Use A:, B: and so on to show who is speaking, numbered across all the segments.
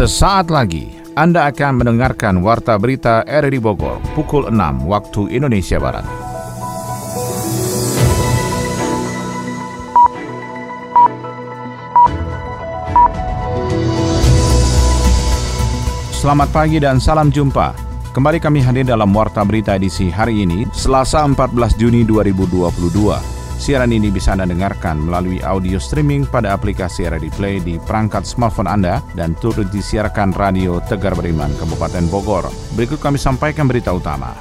A: Sesaat lagi Anda akan mendengarkan Warta Berita RRI Bogor pukul 6 waktu Indonesia Barat. Selamat pagi dan salam jumpa. Kembali kami hadir dalam Warta Berita edisi hari ini, Selasa 14 Juni 2022. Siaran ini bisa Anda dengarkan melalui audio streaming pada aplikasi Radio Play di perangkat smartphone Anda dan turut disiarkan Radio Tegar Beriman Kabupaten Bogor. Berikut kami sampaikan berita utama.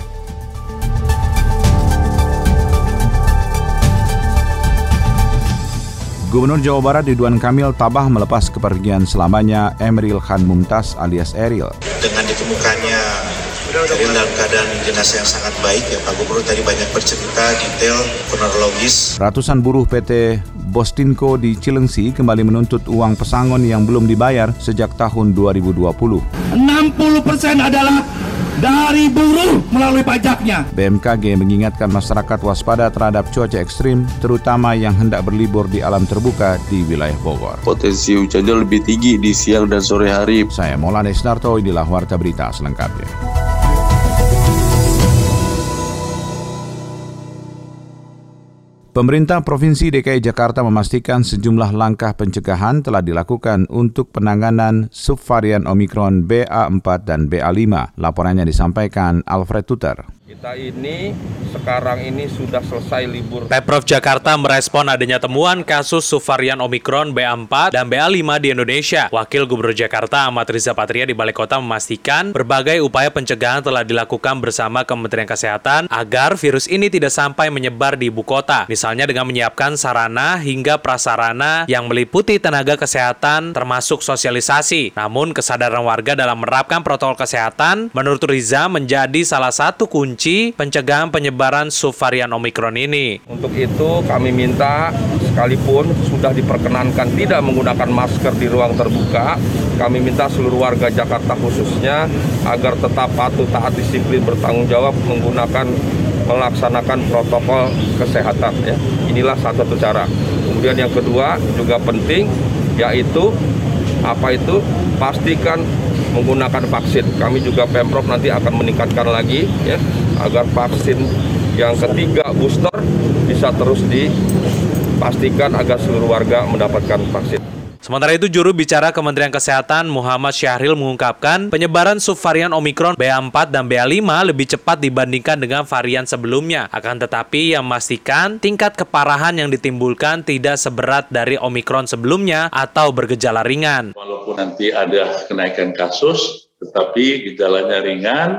A: Gubernur Jawa Barat Ridwan Kamil tabah melepas kepergian selamanya Emeril Khan Mumtaz alias Eril.
B: Dengan ditemukannya Eril dalam keadaan jenazah yang sangat baik ya Pak Gubernur tadi banyak bercerita detail kronologis.
A: Ratusan buruh PT Bostinko di Cilengsi kembali menuntut uang pesangon yang belum dibayar sejak tahun 2020. 60%
C: adalah dari buruh melalui pajaknya.
A: BMKG mengingatkan masyarakat waspada terhadap cuaca ekstrim, terutama yang hendak berlibur di alam terbuka di wilayah Bogor.
D: Potensi hujannya lebih tinggi di siang dan sore hari.
A: Saya Maulana Isnarto, inilah Warta Berita selengkapnya. Pemerintah Provinsi DKI Jakarta memastikan sejumlah langkah pencegahan telah dilakukan untuk penanganan subvarian Omikron BA4 dan BA5. Laporannya disampaikan Alfred Tuter.
E: Kita ini sekarang ini sudah selesai libur.
F: Pemprov Jakarta merespon adanya temuan kasus subvarian Omikron BA4 dan BA5 di Indonesia. Wakil Gubernur Jakarta Ahmad Riza Patria di Balai Kota memastikan berbagai upaya pencegahan telah dilakukan bersama Kementerian Kesehatan agar virus ini tidak sampai menyebar di ibu kota. Misalnya dengan menyiapkan sarana hingga prasarana yang meliputi tenaga kesehatan termasuk sosialisasi. Namun kesadaran warga dalam menerapkan protokol kesehatan menurut Riza menjadi salah satu kunci kunci pencegahan penyebaran subvarian Omikron ini.
E: Untuk itu kami minta sekalipun sudah diperkenankan tidak menggunakan masker di ruang terbuka, kami minta seluruh warga Jakarta khususnya agar tetap patuh taat disiplin bertanggung jawab menggunakan melaksanakan protokol kesehatan ya. Inilah satu satu cara. Kemudian yang kedua juga penting yaitu apa itu pastikan menggunakan vaksin. Kami juga Pemprov nanti akan meningkatkan lagi ya agar vaksin yang ketiga booster bisa terus dipastikan agar seluruh warga mendapatkan vaksin.
F: Sementara itu, juru bicara Kementerian Kesehatan Muhammad Syahril mengungkapkan penyebaran subvarian Omikron BA4 dan BA5 lebih cepat dibandingkan dengan varian sebelumnya. Akan tetapi, yang memastikan tingkat keparahan yang ditimbulkan tidak seberat dari Omikron sebelumnya atau bergejala ringan.
G: Walaupun nanti ada kenaikan kasus, tetapi gejalanya ringan,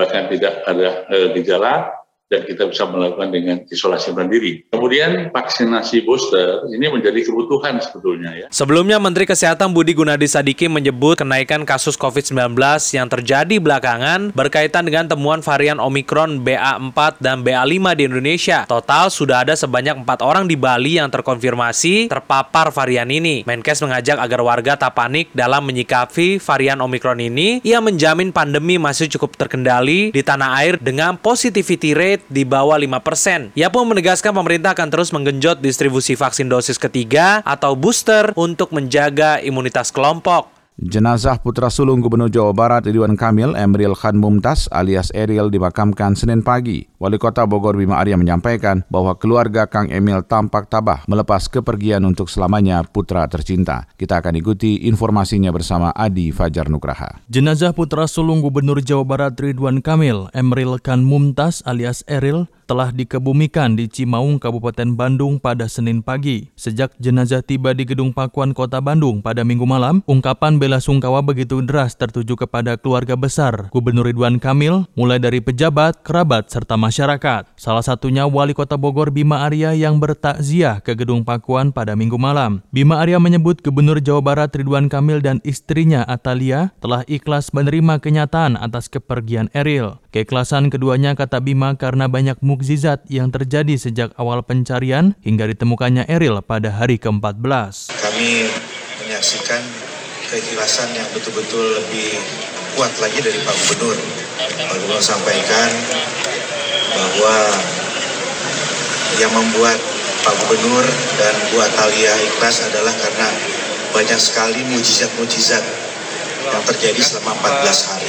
G: bahkan tidak ada e, gejala dan kita bisa melakukan dengan isolasi mandiri. Kemudian vaksinasi booster ini menjadi kebutuhan sebetulnya ya.
F: Sebelumnya Menteri Kesehatan Budi Gunadi Sadikin menyebut kenaikan kasus COVID-19 yang terjadi belakangan berkaitan dengan temuan varian Omikron BA4 dan BA5 di Indonesia. Total sudah ada sebanyak empat orang di Bali yang terkonfirmasi terpapar varian ini. Menkes mengajak agar warga tak panik dalam menyikapi varian Omikron ini. Ia menjamin pandemi masih cukup terkendali di tanah air dengan positivity rate rate di bawah 5%. Ia pun menegaskan pemerintah akan terus menggenjot distribusi vaksin dosis ketiga atau booster untuk menjaga imunitas kelompok.
A: Jenazah putra sulung Gubernur Jawa Barat Ridwan Kamil, Emril Khan Mumtaz alias Eril dimakamkan Senin pagi. Wali Kota Bogor Bima Arya menyampaikan bahwa keluarga Kang Emil tampak tabah melepas kepergian untuk selamanya putra tercinta. Kita akan ikuti informasinya bersama Adi Fajar Nugraha.
H: Jenazah putra sulung Gubernur Jawa Barat Ridwan Kamil, Emril Khan Mumtaz alias Eril, telah dikebumikan di Cimaung, Kabupaten Bandung pada Senin pagi. Sejak jenazah tiba di Gedung Pakuan Kota Bandung pada minggu malam, ungkapan bela sungkawa begitu deras tertuju kepada keluarga besar Gubernur Ridwan Kamil, mulai dari pejabat, kerabat, serta masyarakat. Salah satunya Wali Kota Bogor Bima Arya yang bertakziah ke Gedung Pakuan pada minggu malam. Bima Arya menyebut Gubernur Jawa Barat Ridwan Kamil dan istrinya Atalia telah ikhlas menerima kenyataan atas kepergian Eril. Keikhlasan keduanya kata Bima karena banyak mukjizat yang terjadi sejak awal pencarian hingga ditemukannya Eril pada hari ke-14.
B: Kami menyaksikan keikhlasan yang betul-betul lebih kuat lagi dari Pak Gubernur. Pak Gubernur sampaikan bahwa yang membuat Pak Gubernur dan Bu Atalia ikhlas adalah karena banyak sekali mujizat-mujizat yang terjadi selama 14 hari.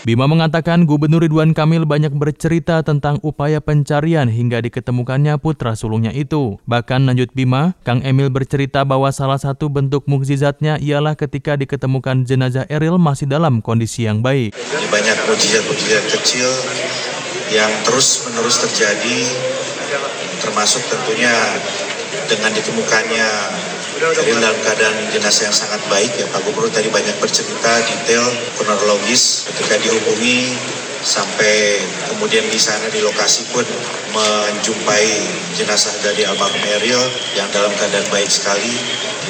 H: Bima mengatakan Gubernur Ridwan Kamil banyak bercerita tentang upaya pencarian hingga diketemukannya putra sulungnya itu. Bahkan lanjut Bima, Kang Emil bercerita bahwa salah satu bentuk mukjizatnya ialah ketika diketemukan jenazah Eril masih dalam kondisi yang baik.
B: Banyak mukjizat-mukjizat kecil yang terus-menerus terjadi, termasuk tentunya dengan ditemukannya Eril dalam keadaan jenazah yang sangat baik ya Pak Gubernur tadi banyak bercerita detail kronologis ketika dihubungi sampai kemudian di sana di lokasi pun menjumpai jenazah dari almarhum Eril yang dalam keadaan baik sekali.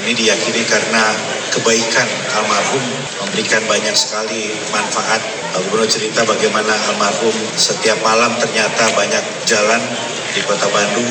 B: Ini diyakini karena kebaikan almarhum memberikan banyak sekali manfaat. Pak Gubernur cerita bagaimana almarhum setiap malam ternyata banyak jalan di kota Bandung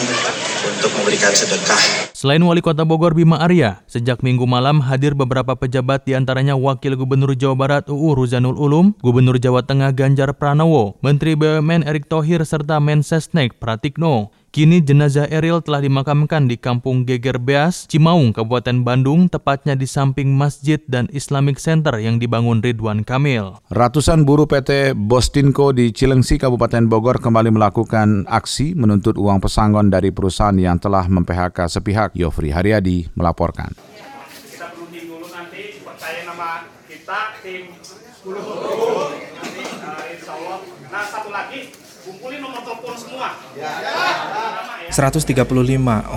B: untuk memberikan sedekah.
H: Selain Wali Kota Bogor Bima Arya, sejak minggu malam hadir beberapa pejabat di antaranya Wakil Gubernur Jawa Barat UU Ruzanul Ulum, Gubernur Jawa Tengah Ganjar Pranowo, Menteri BUMN Erick Thohir serta Mensesnek Pratikno. Kini jenazah Eril telah dimakamkan di Kampung Geger Beas, Cimaung, Kabupaten Bandung, tepatnya di samping masjid dan Islamic Center yang dibangun Ridwan Kamil.
A: Ratusan buruh PT Bostinko di Cilengsi, Kabupaten Bogor kembali melakukan aksi menuntut uang pesangon dari perusahaan yang telah mem-PHK sepihak. Yofri Haryadi melaporkan.
C: Kita berunding dulu nanti, percaya nama kita, tim 10 nanti uh, insya Allah. Nah satu lagi, kumpulin nomor telepon semua. Ya.
I: 135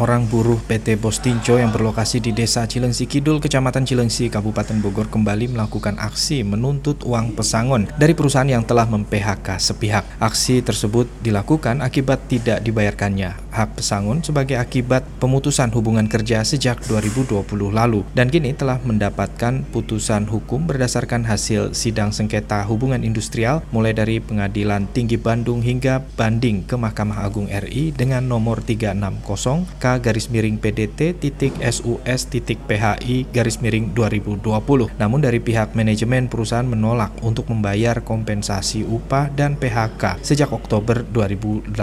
I: orang buruh PT Bostinco yang berlokasi di Desa Cilengsi Kidul, Kecamatan Cilengsi, Kabupaten Bogor kembali melakukan aksi menuntut uang pesangon dari perusahaan yang telah mem-PHK sepihak. Aksi tersebut dilakukan akibat tidak dibayarkannya hak pesangon sebagai akibat pemutusan hubungan kerja sejak 2020 lalu dan kini telah mendapatkan putusan hukum berdasarkan hasil sidang sengketa hubungan industrial mulai dari Pengadilan Tinggi Bandung hingga banding ke Mahkamah Agung RI dengan nomor 360 K garis miring PDT titik SUS titik PHI garis miring 2020. Namun dari pihak manajemen perusahaan menolak untuk membayar kompensasi upah dan PHK sejak Oktober 2018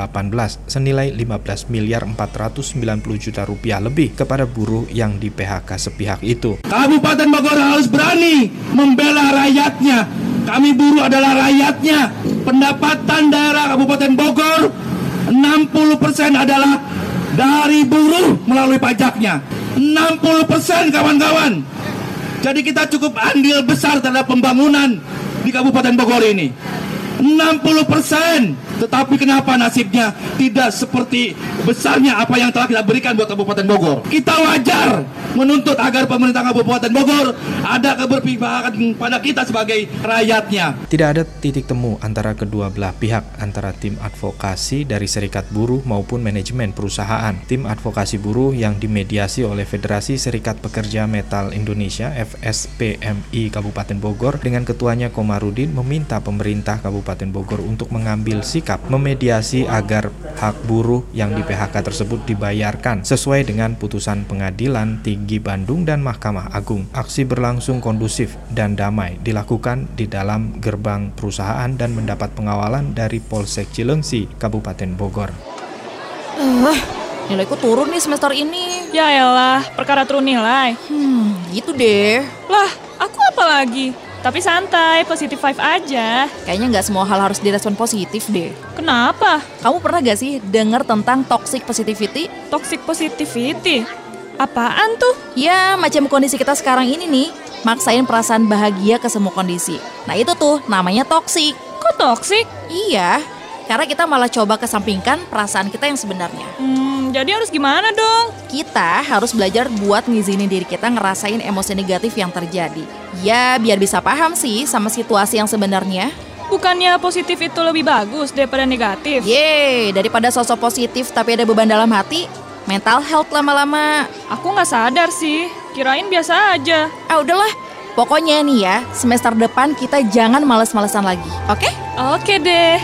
I: senilai 15 miliar 490 juta rupiah lebih kepada buruh yang di PHK sepihak itu.
C: Kabupaten Bogor harus berani membela rakyatnya. Kami buruh adalah rakyatnya. Pendapatan daerah Kabupaten Bogor 60% adalah dari buruh melalui pajaknya. 60% kawan-kawan. Jadi kita cukup andil besar terhadap pembangunan di Kabupaten Bogor ini. 60% tetapi kenapa nasibnya tidak seperti besarnya apa yang telah kita berikan buat Kabupaten Bogor? Kita wajar menuntut agar pemerintah Kabupaten Bogor ada keberpihakan pada kita sebagai rakyatnya.
I: Tidak ada titik temu antara kedua belah pihak, antara tim advokasi dari serikat buruh maupun manajemen perusahaan. Tim advokasi buruh yang dimediasi oleh Federasi Serikat Pekerja Metal Indonesia FSPMI Kabupaten Bogor dengan ketuanya Komarudin meminta pemerintah Kabupaten Bogor untuk mengambil sikap sikap memediasi agar hak buruh yang di PHK tersebut dibayarkan sesuai dengan putusan pengadilan tinggi Bandung dan Mahkamah Agung. Aksi berlangsung kondusif dan damai dilakukan di dalam gerbang perusahaan dan mendapat pengawalan dari Polsek Cilengsi, Kabupaten Bogor.
J: Uh, nilaiku turun nih semester ini.
K: Ya elah, perkara turun nilai.
J: Hmm, gitu deh.
K: Lah, aku apa lagi? Tapi santai, positif vibe aja.
J: Kayaknya nggak semua hal harus direspon positif deh.
K: Kenapa?
J: Kamu pernah gak sih denger tentang toxic positivity?
K: Toxic positivity? Apaan tuh?
J: Ya, macam kondisi kita sekarang ini nih. Maksain perasaan bahagia ke semua kondisi. Nah itu tuh namanya toxic.
K: Kok toxic?
J: Iya, karena kita malah coba kesampingkan perasaan kita yang sebenarnya.
K: Hmm, jadi harus gimana dong?
J: Kita harus belajar buat ngizinin diri kita ngerasain emosi negatif yang terjadi. Ya, biar bisa paham sih sama situasi yang sebenarnya.
K: Bukannya positif itu lebih bagus daripada negatif?
J: Yeay, daripada sosok positif tapi ada beban dalam hati, mental health lama-lama.
K: Aku nggak sadar sih, kirain biasa aja.
J: Ah udahlah, pokoknya nih ya, semester depan kita jangan males-malesan lagi, oke? Okay?
K: Oke deh.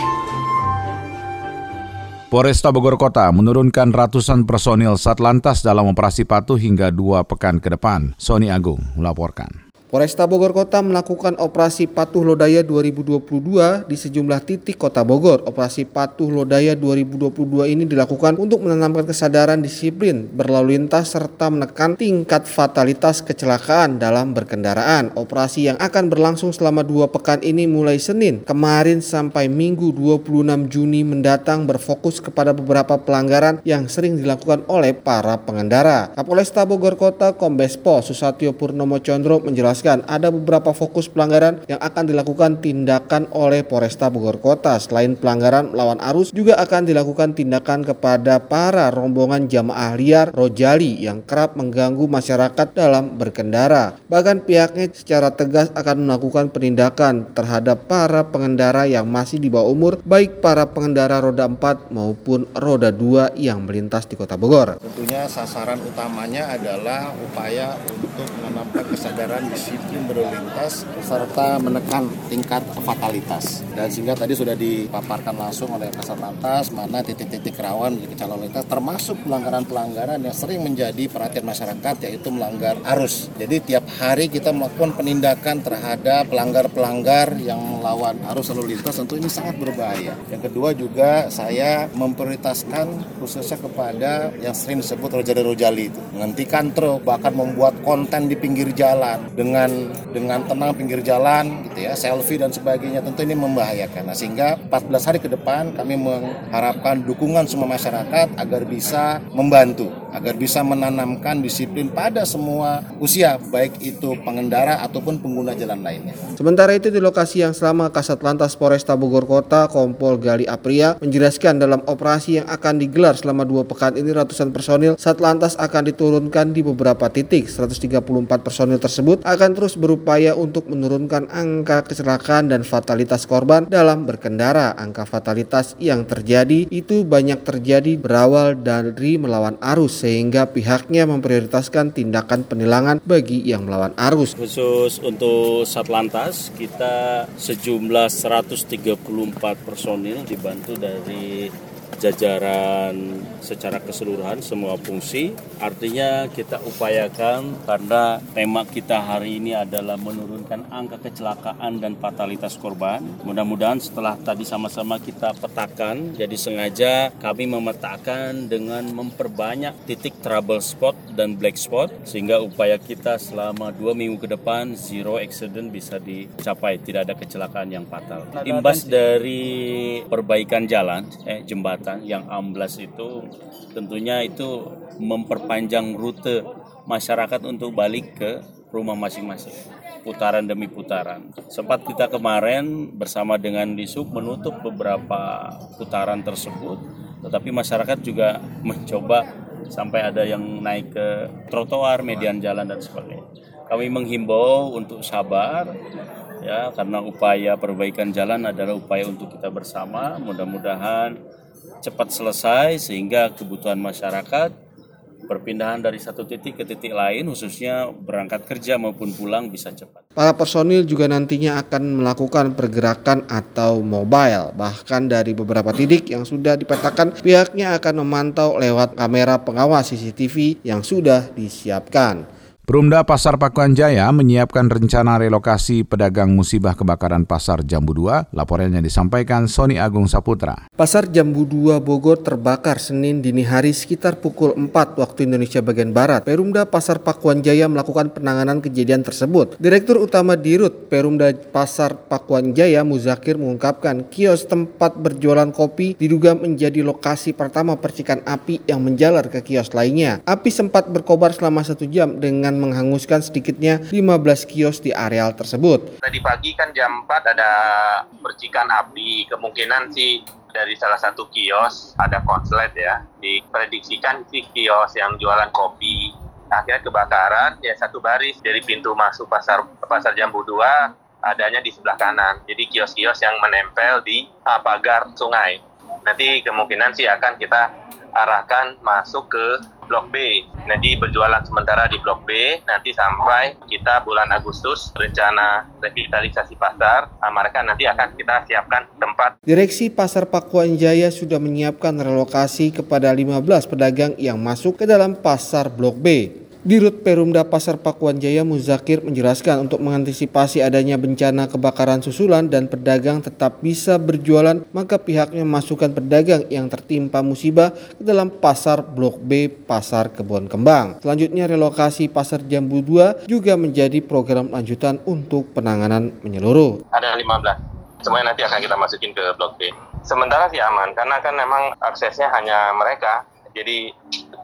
A: Polresta Bogor Kota menurunkan ratusan personil Satlantas dalam operasi patuh hingga dua pekan ke depan. Sony Agung melaporkan.
L: Polresta Bogor Kota melakukan operasi Patuh Lodaya 2022 di sejumlah titik Kota Bogor. Operasi Patuh Lodaya 2022 ini dilakukan untuk menanamkan kesadaran disiplin berlalu lintas serta menekan tingkat fatalitas kecelakaan dalam berkendaraan. Operasi yang akan berlangsung selama dua pekan ini mulai Senin kemarin sampai Minggu 26 Juni mendatang berfokus kepada beberapa pelanggaran yang sering dilakukan oleh para pengendara. Kapolresta Bogor Kota Kombes Pol Susatyo Purnomo Condro menjelaskan menjelaskan ada beberapa fokus pelanggaran yang akan dilakukan tindakan oleh Polresta Bogor Kota. Selain pelanggaran melawan arus, juga akan dilakukan tindakan kepada para rombongan jamaah liar Rojali yang kerap mengganggu masyarakat dalam berkendara. Bahkan pihaknya secara tegas akan melakukan penindakan terhadap para pengendara yang masih di bawah umur, baik para pengendara roda 4 maupun roda 2 yang melintas di Kota Bogor.
M: Tentunya sasaran utamanya adalah upaya untuk menambah kesadaran di disiplin berlalu lintas serta menekan tingkat fatalitas. Dan sehingga tadi sudah dipaparkan langsung oleh Kasat Lantas mana titik-titik rawan di kecelakaan lintas termasuk pelanggaran-pelanggaran yang sering menjadi perhatian masyarakat yaitu melanggar arus. Jadi tiap hari kita melakukan penindakan terhadap pelanggar-pelanggar yang melawan arus lalu lintas tentu ini sangat berbahaya. Yang kedua juga saya memprioritaskan khususnya kepada yang sering disebut rojali-rojali itu. Menghentikan truk bahkan membuat konten di pinggir jalan dengan dengan dengan tenang pinggir jalan gitu ya selfie dan sebagainya tentu ini membahayakan. Nah sehingga 14 hari ke depan kami mengharapkan dukungan semua masyarakat agar bisa membantu agar bisa menanamkan disiplin pada semua usia baik itu pengendara ataupun pengguna jalan lainnya.
L: Sementara itu di lokasi yang selama Kasat Lantas Polresta Bogor Kota Kompol Gali Apria menjelaskan dalam operasi yang akan digelar selama dua pekan ini ratusan personil Satlantas akan diturunkan di beberapa titik. 134 personil tersebut akan akan terus berupaya untuk menurunkan angka kecelakaan dan fatalitas korban dalam berkendara. Angka fatalitas yang terjadi itu banyak terjadi berawal dari melawan arus sehingga pihaknya memprioritaskan tindakan penilangan bagi yang melawan arus.
N: Khusus untuk Satlantas kita sejumlah 134 personil dibantu dari jajaran secara keseluruhan semua fungsi. Artinya kita upayakan karena tema kita hari ini adalah menurunkan angka kecelakaan dan fatalitas korban. Mudah-mudahan setelah tadi sama-sama kita petakan, jadi sengaja kami memetakan dengan memperbanyak titik trouble spot dan black spot sehingga upaya kita selama dua minggu ke depan zero accident bisa dicapai, tidak ada kecelakaan yang fatal. Imbas dari perbaikan jalan, eh, jembatan jembatan yang amblas itu tentunya itu memperpanjang rute masyarakat untuk balik ke rumah masing-masing putaran demi putaran. Sempat kita kemarin bersama dengan Disub menutup beberapa putaran tersebut, tetapi masyarakat juga mencoba sampai ada yang naik ke trotoar, median jalan dan sebagainya. Kami menghimbau untuk sabar ya karena upaya perbaikan jalan adalah upaya untuk kita bersama. Mudah-mudahan cepat selesai sehingga kebutuhan masyarakat perpindahan dari satu titik ke titik lain khususnya berangkat kerja maupun pulang bisa cepat.
L: Para personil juga nantinya akan melakukan pergerakan atau mobile bahkan dari beberapa titik yang sudah dipetakan pihaknya akan memantau lewat kamera pengawas CCTV yang sudah disiapkan.
A: Perumda Pasar Pakuan Jaya menyiapkan rencana relokasi pedagang musibah kebakaran Pasar Jambu 2. Laporannya disampaikan Sony Agung Saputra.
L: Pasar Jambu 2 Bogor terbakar Senin dini hari sekitar pukul 4 waktu Indonesia bagian Barat. Perumda Pasar Pakuan Jaya melakukan penanganan kejadian tersebut. Direktur Utama Dirut Perumda Pasar Pakuan Jaya Muzakir mengungkapkan kios tempat berjualan kopi diduga menjadi lokasi pertama percikan api yang menjalar ke kios lainnya. Api sempat berkobar selama satu jam dengan menghanguskan sedikitnya 15 kios di areal tersebut.
O: Tadi pagi kan jam 4 ada percikan api, kemungkinan sih dari salah satu kios ada konslet ya. Diprediksikan sih kios yang jualan kopi. Akhirnya kebakaran ya satu baris dari pintu masuk pasar pasar Jambu 2 adanya di sebelah kanan. Jadi kios-kios yang menempel di uh, pagar sungai. Nanti kemungkinan sih akan kita arahkan masuk ke Blok B. Nanti berjualan sementara di Blok B, nanti sampai kita bulan Agustus rencana revitalisasi pasar, mereka nanti akan kita siapkan tempat.
L: Direksi Pasar Pakuan Jaya sudah menyiapkan relokasi kepada 15 pedagang yang masuk ke dalam pasar Blok B. Dirut Perumda Pasar Pakuan Jaya Muzakir menjelaskan untuk mengantisipasi adanya bencana kebakaran susulan dan pedagang tetap bisa berjualan, maka pihaknya masukkan pedagang yang tertimpa musibah ke dalam pasar Blok B Pasar Kebon Kembang. Selanjutnya relokasi Pasar Jambu 2 juga menjadi program lanjutan untuk penanganan menyeluruh.
O: Ada 15. Semuanya nanti akan kita masukin ke Blok B. Sementara sih aman, karena kan memang aksesnya hanya mereka. Jadi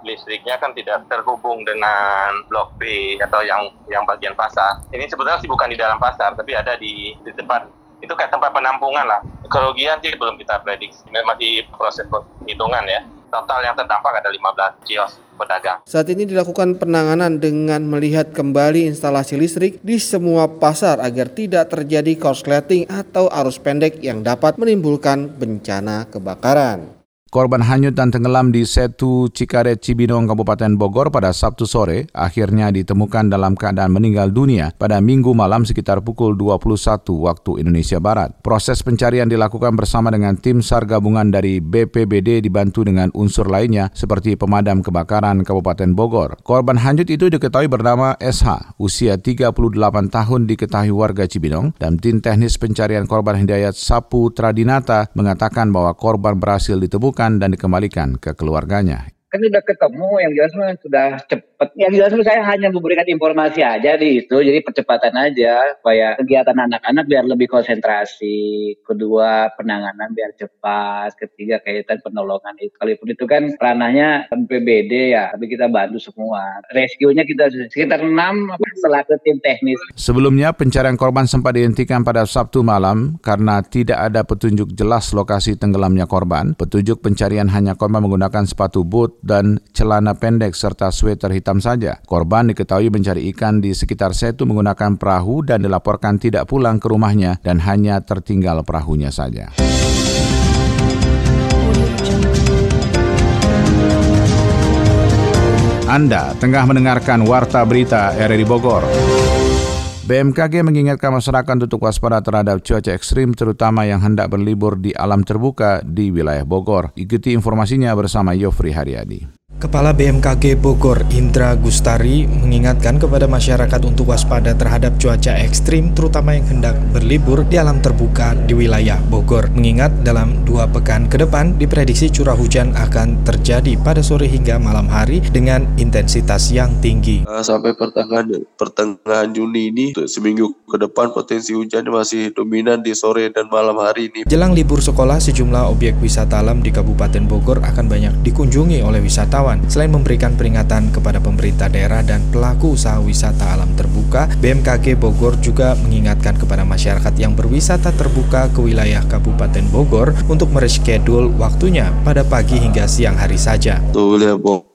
O: listriknya kan tidak terhubung dengan blok B atau yang yang bagian pasar. Ini sebetulnya sih bukan di dalam pasar, tapi ada di di tempat itu kayak tempat penampungan lah. Kerugian sih belum kita prediksi, masih proses hitungan ya. Total yang terdampak ada 15 kios pedagang.
L: Saat ini dilakukan penanganan dengan melihat kembali instalasi listrik di semua pasar agar tidak terjadi korsleting atau arus pendek yang dapat menimbulkan bencana kebakaran.
A: Korban hanyut dan tenggelam di Setu Cikaret Cibinong Kabupaten Bogor pada Sabtu sore akhirnya ditemukan dalam keadaan meninggal dunia pada Minggu malam sekitar pukul 21 waktu Indonesia Barat. Proses pencarian dilakukan bersama dengan tim SAR gabungan dari BPBD dibantu dengan unsur lainnya seperti pemadam kebakaran Kabupaten Bogor. Korban hanyut itu diketahui bernama SH, usia 38 tahun diketahui warga Cibinong dan tim teknis pencarian korban Hidayat Sapu Tradinata mengatakan bahwa korban berhasil ditemukan dan dikembalikan ke keluarganya.
P: Kan sudah ketemu, yang jelas sudah cepat yang jelas saya hanya memberikan informasi aja di itu, jadi percepatan aja supaya kegiatan anak-anak biar lebih konsentrasi, kedua penanganan biar cepat, ketiga kaitan penolongan itu. Kalaupun itu kan ranahnya PBD ya, tapi kita bantu semua. Rescue-nya kita sekitar enam selaku tim teknis.
A: Sebelumnya pencarian korban sempat dihentikan pada Sabtu malam karena tidak ada petunjuk jelas lokasi tenggelamnya korban. Petunjuk pencarian hanya korban menggunakan sepatu boot dan celana pendek serta sweater hitam saja. Korban diketahui mencari ikan di sekitar setu menggunakan perahu dan dilaporkan tidak pulang ke rumahnya dan hanya tertinggal perahunya saja. Anda tengah mendengarkan Warta Berita RRI Bogor. BMKG mengingatkan masyarakat untuk waspada terhadap cuaca ekstrim terutama yang hendak berlibur di alam terbuka di wilayah Bogor. Ikuti informasinya bersama Yofri Haryadi.
I: Kepala BMKG Bogor Indra Gustari mengingatkan kepada masyarakat untuk waspada terhadap cuaca ekstrim terutama yang hendak berlibur di alam terbuka di wilayah Bogor. Mengingat dalam dua pekan ke depan diprediksi curah hujan akan terjadi pada sore hingga malam hari dengan intensitas yang tinggi.
D: Uh, sampai pertengahan pertengahan Juni ini seminggu ke depan potensi hujan masih dominan di sore dan malam hari ini.
I: Jelang libur sekolah sejumlah objek wisata alam di Kabupaten Bogor akan banyak dikunjungi oleh wisatawan wisatawan. Selain memberikan peringatan kepada pemerintah daerah dan pelaku usaha wisata alam terbuka, BMKG Bogor juga mengingatkan kepada masyarakat yang berwisata terbuka ke wilayah Kabupaten Bogor untuk mereschedule waktunya pada pagi hingga siang hari saja.
D: Tuh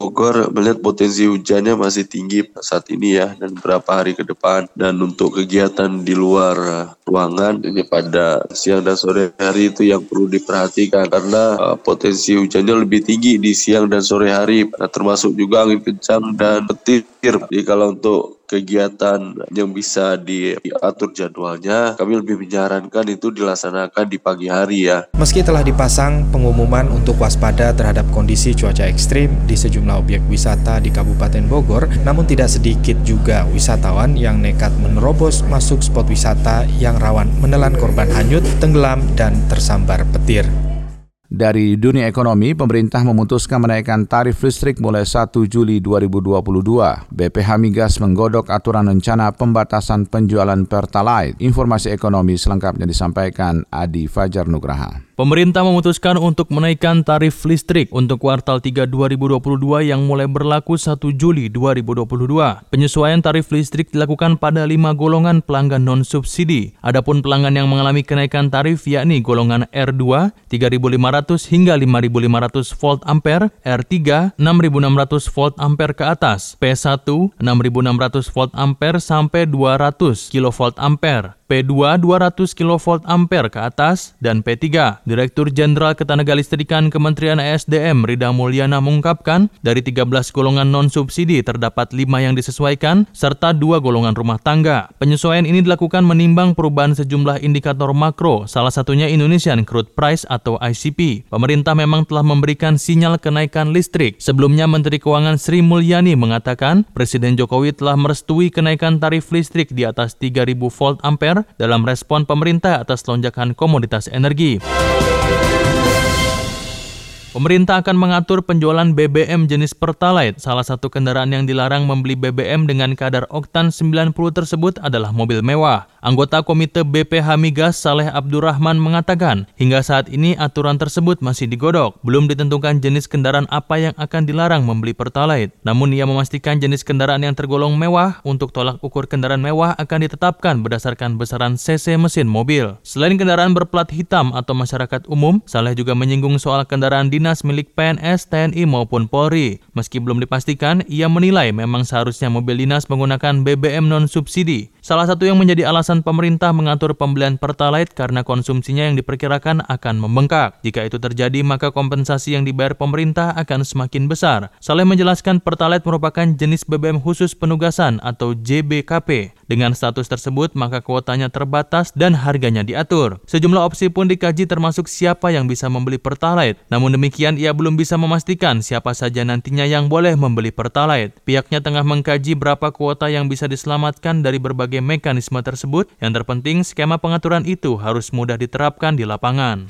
D: Bogor melihat potensi hujannya masih tinggi saat ini ya dan beberapa hari ke depan. Dan untuk kegiatan di luar ruangan ini pada siang dan sore hari itu yang perlu diperhatikan. Karena uh, potensi hujannya lebih tinggi di siang dan sore hari. Nah, termasuk juga angin kencang dan petir. Jadi kalau untuk kegiatan yang bisa diatur jadwalnya, kami lebih menyarankan itu dilaksanakan di pagi hari ya.
I: Meski telah dipasang pengumuman untuk waspada terhadap kondisi cuaca ekstrim di sejumlah objek wisata di Kabupaten Bogor, namun tidak sedikit juga wisatawan yang nekat menerobos masuk spot wisata yang rawan menelan korban hanyut, tenggelam, dan tersambar petir.
A: Dari dunia ekonomi, pemerintah memutuskan menaikkan tarif listrik mulai 1 Juli 2022. BPH Migas menggodok aturan rencana pembatasan penjualan Pertalite. Informasi ekonomi selengkapnya disampaikan Adi Fajar Nugraha.
H: Pemerintah memutuskan untuk menaikkan tarif listrik untuk kuartal 3 2022 yang mulai berlaku 1 Juli 2022. Penyesuaian tarif listrik dilakukan pada lima golongan pelanggan non-subsidi. Adapun pelanggan yang mengalami kenaikan tarif yakni golongan R2 3.500 hingga 5.500 volt ampere, R3 6.600 volt ampere ke atas, P1 6.600 volt ampere sampai 200 kilovolt ampere. P2 200 kV ampere ke atas, dan P3. Direktur Jenderal Ketenagalistrikan Kementerian ESDM Rida Mulyana mengungkapkan, dari 13 golongan non-subsidi terdapat 5 yang disesuaikan, serta 2 golongan rumah tangga. Penyesuaian ini dilakukan menimbang perubahan sejumlah indikator makro, salah satunya Indonesian Crude Price atau ICP. Pemerintah memang telah memberikan sinyal kenaikan listrik. Sebelumnya Menteri Keuangan Sri Mulyani mengatakan, Presiden Jokowi telah merestui kenaikan tarif listrik di atas 3000 volt ampere dalam respon pemerintah atas lonjakan komoditas energi. Pemerintah akan mengatur penjualan BBM jenis Pertalite. Salah satu kendaraan yang dilarang membeli BBM dengan kadar oktan 90 tersebut adalah mobil mewah. Anggota Komite BPH Migas Saleh Abdurrahman mengatakan, hingga saat ini aturan tersebut masih digodok. Belum ditentukan jenis kendaraan apa yang akan dilarang membeli Pertalite. Namun ia memastikan jenis kendaraan yang tergolong mewah untuk tolak ukur kendaraan mewah akan ditetapkan berdasarkan besaran CC mesin mobil. Selain kendaraan berplat hitam atau masyarakat umum, Saleh juga menyinggung soal kendaraan dinas dinas milik PNS, TNI maupun Polri. Meski belum dipastikan, ia menilai memang seharusnya mobil dinas menggunakan BBM non-subsidi. Salah satu yang menjadi alasan pemerintah mengatur pembelian Pertalite karena konsumsinya yang diperkirakan akan membengkak. Jika itu terjadi, maka kompensasi yang dibayar pemerintah akan semakin besar. Saleh menjelaskan Pertalite merupakan jenis BBM khusus penugasan atau JBKP. Dengan status tersebut, maka kuotanya terbatas dan harganya diatur. Sejumlah opsi pun dikaji termasuk siapa yang bisa membeli Pertalite. Namun demikian, ia belum bisa memastikan siapa saja nantinya yang boleh membeli Pertalite. Pihaknya tengah mengkaji berapa kuota yang bisa diselamatkan dari berbagai mekanisme tersebut. Yang terpenting, skema pengaturan itu harus mudah diterapkan di lapangan.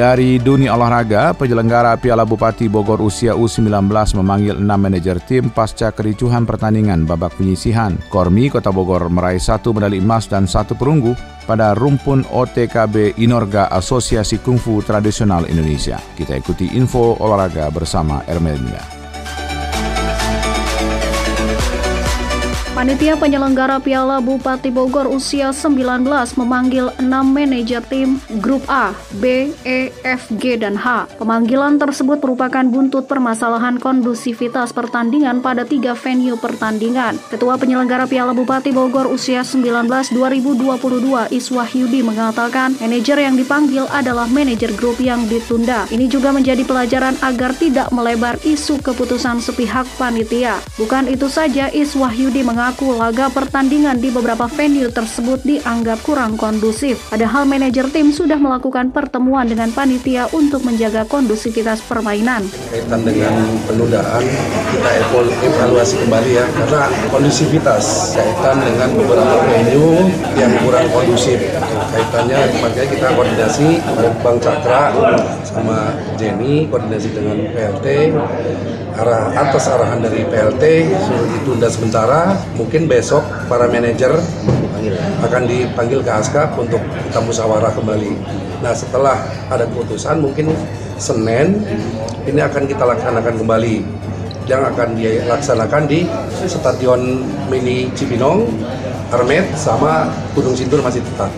A: Dari dunia olahraga, penyelenggara Piala Bupati Bogor usia U19 memanggil enam manajer tim pasca kericuhan pertandingan babak penyisihan. Kormi Kota Bogor meraih satu medali emas dan satu perunggu pada rumpun OTKB Inorga Asosiasi Kungfu Tradisional Indonesia. Kita ikuti info olahraga bersama Ermelinda.
Q: Panitia penyelenggara Piala Bupati Bogor usia 19 memanggil 6 manajer tim Grup A, B, E, F, G, dan H. Pemanggilan tersebut merupakan buntut permasalahan kondusivitas pertandingan pada tiga venue pertandingan. Ketua penyelenggara Piala Bupati Bogor usia 19 2022 Iswahyudi mengatakan manajer yang dipanggil adalah manajer grup yang ditunda. Ini juga menjadi pelajaran agar tidak melebar isu keputusan sepihak panitia. Bukan itu saja, Iswahyudi mengatakan mengaku laga pertandingan di beberapa venue tersebut dianggap kurang kondusif. Padahal manajer tim sudah melakukan pertemuan dengan panitia untuk menjaga kondusivitas permainan.
R: Kaitan dengan penundaan, kita evaluasi kembali ya, karena kondusivitas kaitan dengan beberapa venue yang kurang kondusif. Kaitannya makanya kita koordinasi Bang Cakra sama Jenny, koordinasi dengan PLT, arah atas arahan dari PLT suruh ditunda sementara. Mungkin besok para manajer akan dipanggil ke ASKA untuk kita musyawarah kembali. Nah setelah ada keputusan mungkin Senin ini akan kita laksanakan kembali. Yang akan dilaksanakan di Stadion Mini Cibinong, Armet, sama Gunung Sindur masih tetap.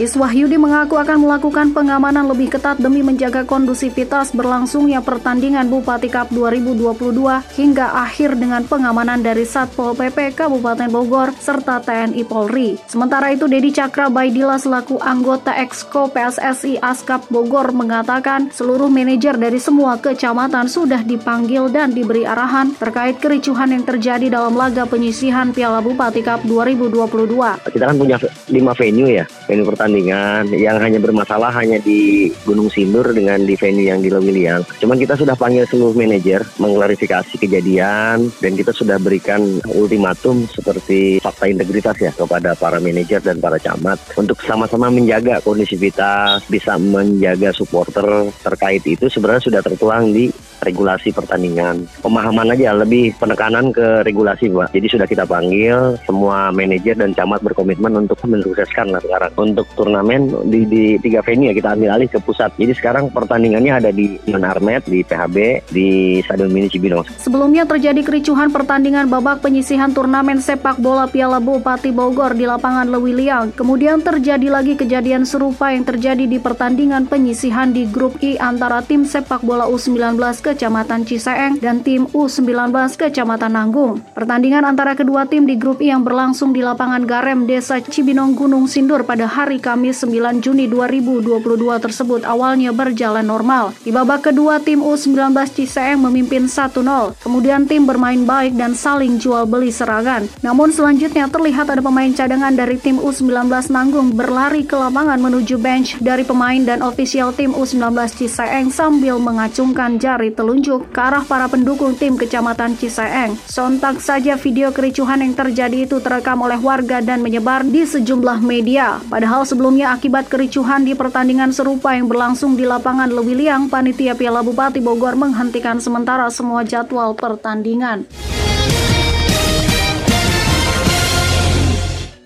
Q: Iswahyudi mengaku akan melakukan pengamanan lebih ketat demi menjaga kondusivitas berlangsungnya pertandingan Bupati Cup 2022 hingga akhir dengan pengamanan dari Satpol PP Kabupaten Bogor serta TNI Polri. Sementara itu Dedi Cakra Baidila selaku anggota Exco PSSI Askap Bogor mengatakan seluruh manajer dari semua kecamatan sudah dipanggil dan diberi arahan terkait kericuhan yang terjadi dalam laga penyisihan Piala Bupati Cup 2022.
S: Kita kan punya lima venue ya, venue pertandingan pertandingan yang hanya bermasalah hanya di Gunung Sindur dengan di venue yang di Lewiliang. Cuman kita sudah panggil seluruh manajer mengklarifikasi kejadian dan kita sudah berikan ultimatum seperti fakta integritas ya kepada para manajer dan para camat untuk sama-sama menjaga kondisivitas, bisa menjaga supporter terkait itu sebenarnya sudah tertuang di regulasi pertandingan. Pemahaman aja lebih penekanan ke regulasi Pak. Jadi sudah kita panggil semua manajer dan camat berkomitmen untuk mensukseskan lah sekarang. Untuk turnamen di, di tiga venue ya kita ambil alih ke pusat. Jadi sekarang pertandingannya ada di Non Armet, di PHB, di Stadion Mini Cibinong.
Q: Sebelumnya terjadi kericuhan pertandingan babak penyisihan turnamen sepak bola Piala Bupati Bogor di lapangan Lewiliang. Kemudian terjadi lagi kejadian serupa yang terjadi di pertandingan penyisihan di grup I antara tim sepak bola U19 Kecamatan Ciseeng dan tim U19 Kecamatan Nanggung. Pertandingan antara kedua tim di grup I yang berlangsung di lapangan Garem Desa Cibinong Gunung Sindur pada hari Kamis 9 Juni 2022 tersebut awalnya berjalan normal. Di babak kedua tim U19 Ciseeng memimpin 1-0. Kemudian tim bermain baik dan saling jual beli serangan. Namun selanjutnya terlihat ada pemain cadangan dari tim U19 Nanggung berlari ke lapangan menuju bench dari pemain dan ofisial tim U19 Ciseeng sambil mengacungkan jari telunjuk ke arah para pendukung tim Kecamatan Ciseeng. Sontak saja video kericuhan yang terjadi itu terekam oleh warga dan menyebar di sejumlah media. Padahal sebelumnya akibat kericuhan di pertandingan serupa yang berlangsung di lapangan Lewiliang, panitia Piala Bupati Bogor menghentikan sementara semua jadwal pertandingan.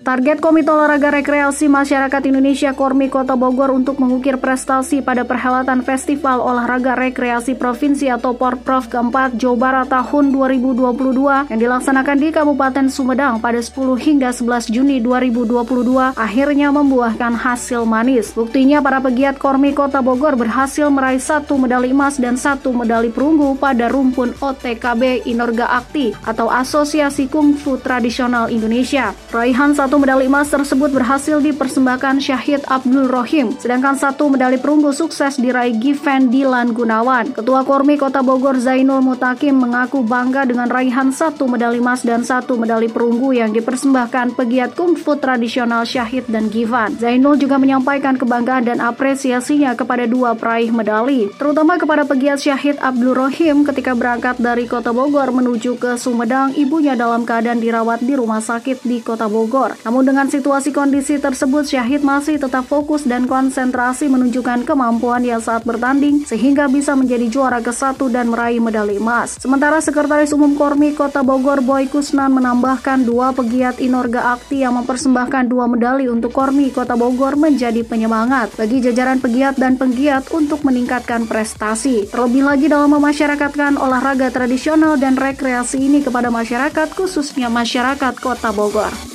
Q: Target Komite Olahraga Rekreasi Masyarakat Indonesia Kormi Kota Bogor untuk mengukir prestasi pada perhelatan Festival Olahraga Rekreasi Provinsi atau Porprov keempat Jawa Barat tahun 2022 yang dilaksanakan di Kabupaten Sumedang pada 10 hingga 11 Juni 2022 akhirnya membuahkan hasil manis. Buktinya para pegiat Kormi Kota Bogor berhasil meraih satu medali emas dan satu medali perunggu pada rumpun OTKB Inorga Akti atau Asosiasi Kungfu Tradisional Indonesia. Raihan satu satu medali emas tersebut berhasil dipersembahkan Syahid Abdul Rohim, sedangkan satu medali perunggu sukses diraih Given Dilan Gunawan. Ketua Kormi Kota Bogor Zainul Mutakim mengaku bangga dengan raihan satu medali emas dan satu medali perunggu yang dipersembahkan pegiat kungfu tradisional Syahid dan Givan. Zainul juga menyampaikan kebanggaan dan apresiasinya kepada dua peraih medali, terutama kepada pegiat Syahid Abdul Rohim ketika berangkat dari Kota Bogor menuju ke Sumedang, ibunya dalam keadaan dirawat di rumah sakit di Kota Bogor. Namun dengan situasi kondisi tersebut, Syahid masih tetap fokus dan konsentrasi menunjukkan kemampuan yang saat bertanding sehingga bisa menjadi juara ke satu dan meraih medali emas. Sementara Sekretaris Umum Kormi Kota Bogor Boy Kusnan menambahkan dua pegiat Inorga Akti yang mempersembahkan dua medali untuk Kormi Kota Bogor menjadi penyemangat bagi jajaran pegiat dan penggiat untuk meningkatkan prestasi. Terlebih lagi dalam memasyarakatkan olahraga tradisional dan rekreasi ini kepada masyarakat khususnya masyarakat Kota Bogor.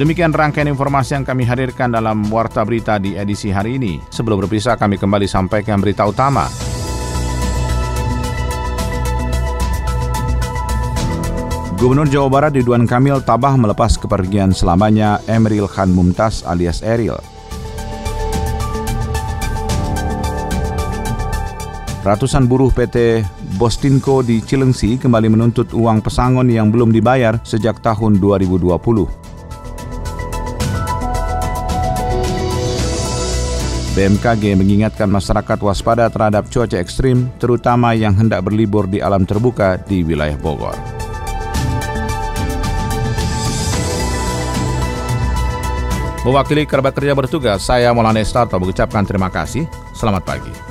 A: Demikian rangkaian informasi yang kami hadirkan dalam Warta Berita di edisi hari ini. Sebelum berpisah, kami kembali sampaikan berita utama. Gubernur Jawa Barat Ridwan Kamil tabah melepas kepergian selamanya Emeril Khan Mumtaz alias Eril. Ratusan buruh PT Bostinko di Cilengsi kembali menuntut uang pesangon yang belum dibayar sejak tahun 2020. BMKG mengingatkan masyarakat waspada terhadap cuaca ekstrim, terutama yang hendak berlibur di alam terbuka di wilayah Bogor. Mewakili kerabat kerja bertugas, saya Maulana Estarto mengucapkan terima kasih. Selamat pagi.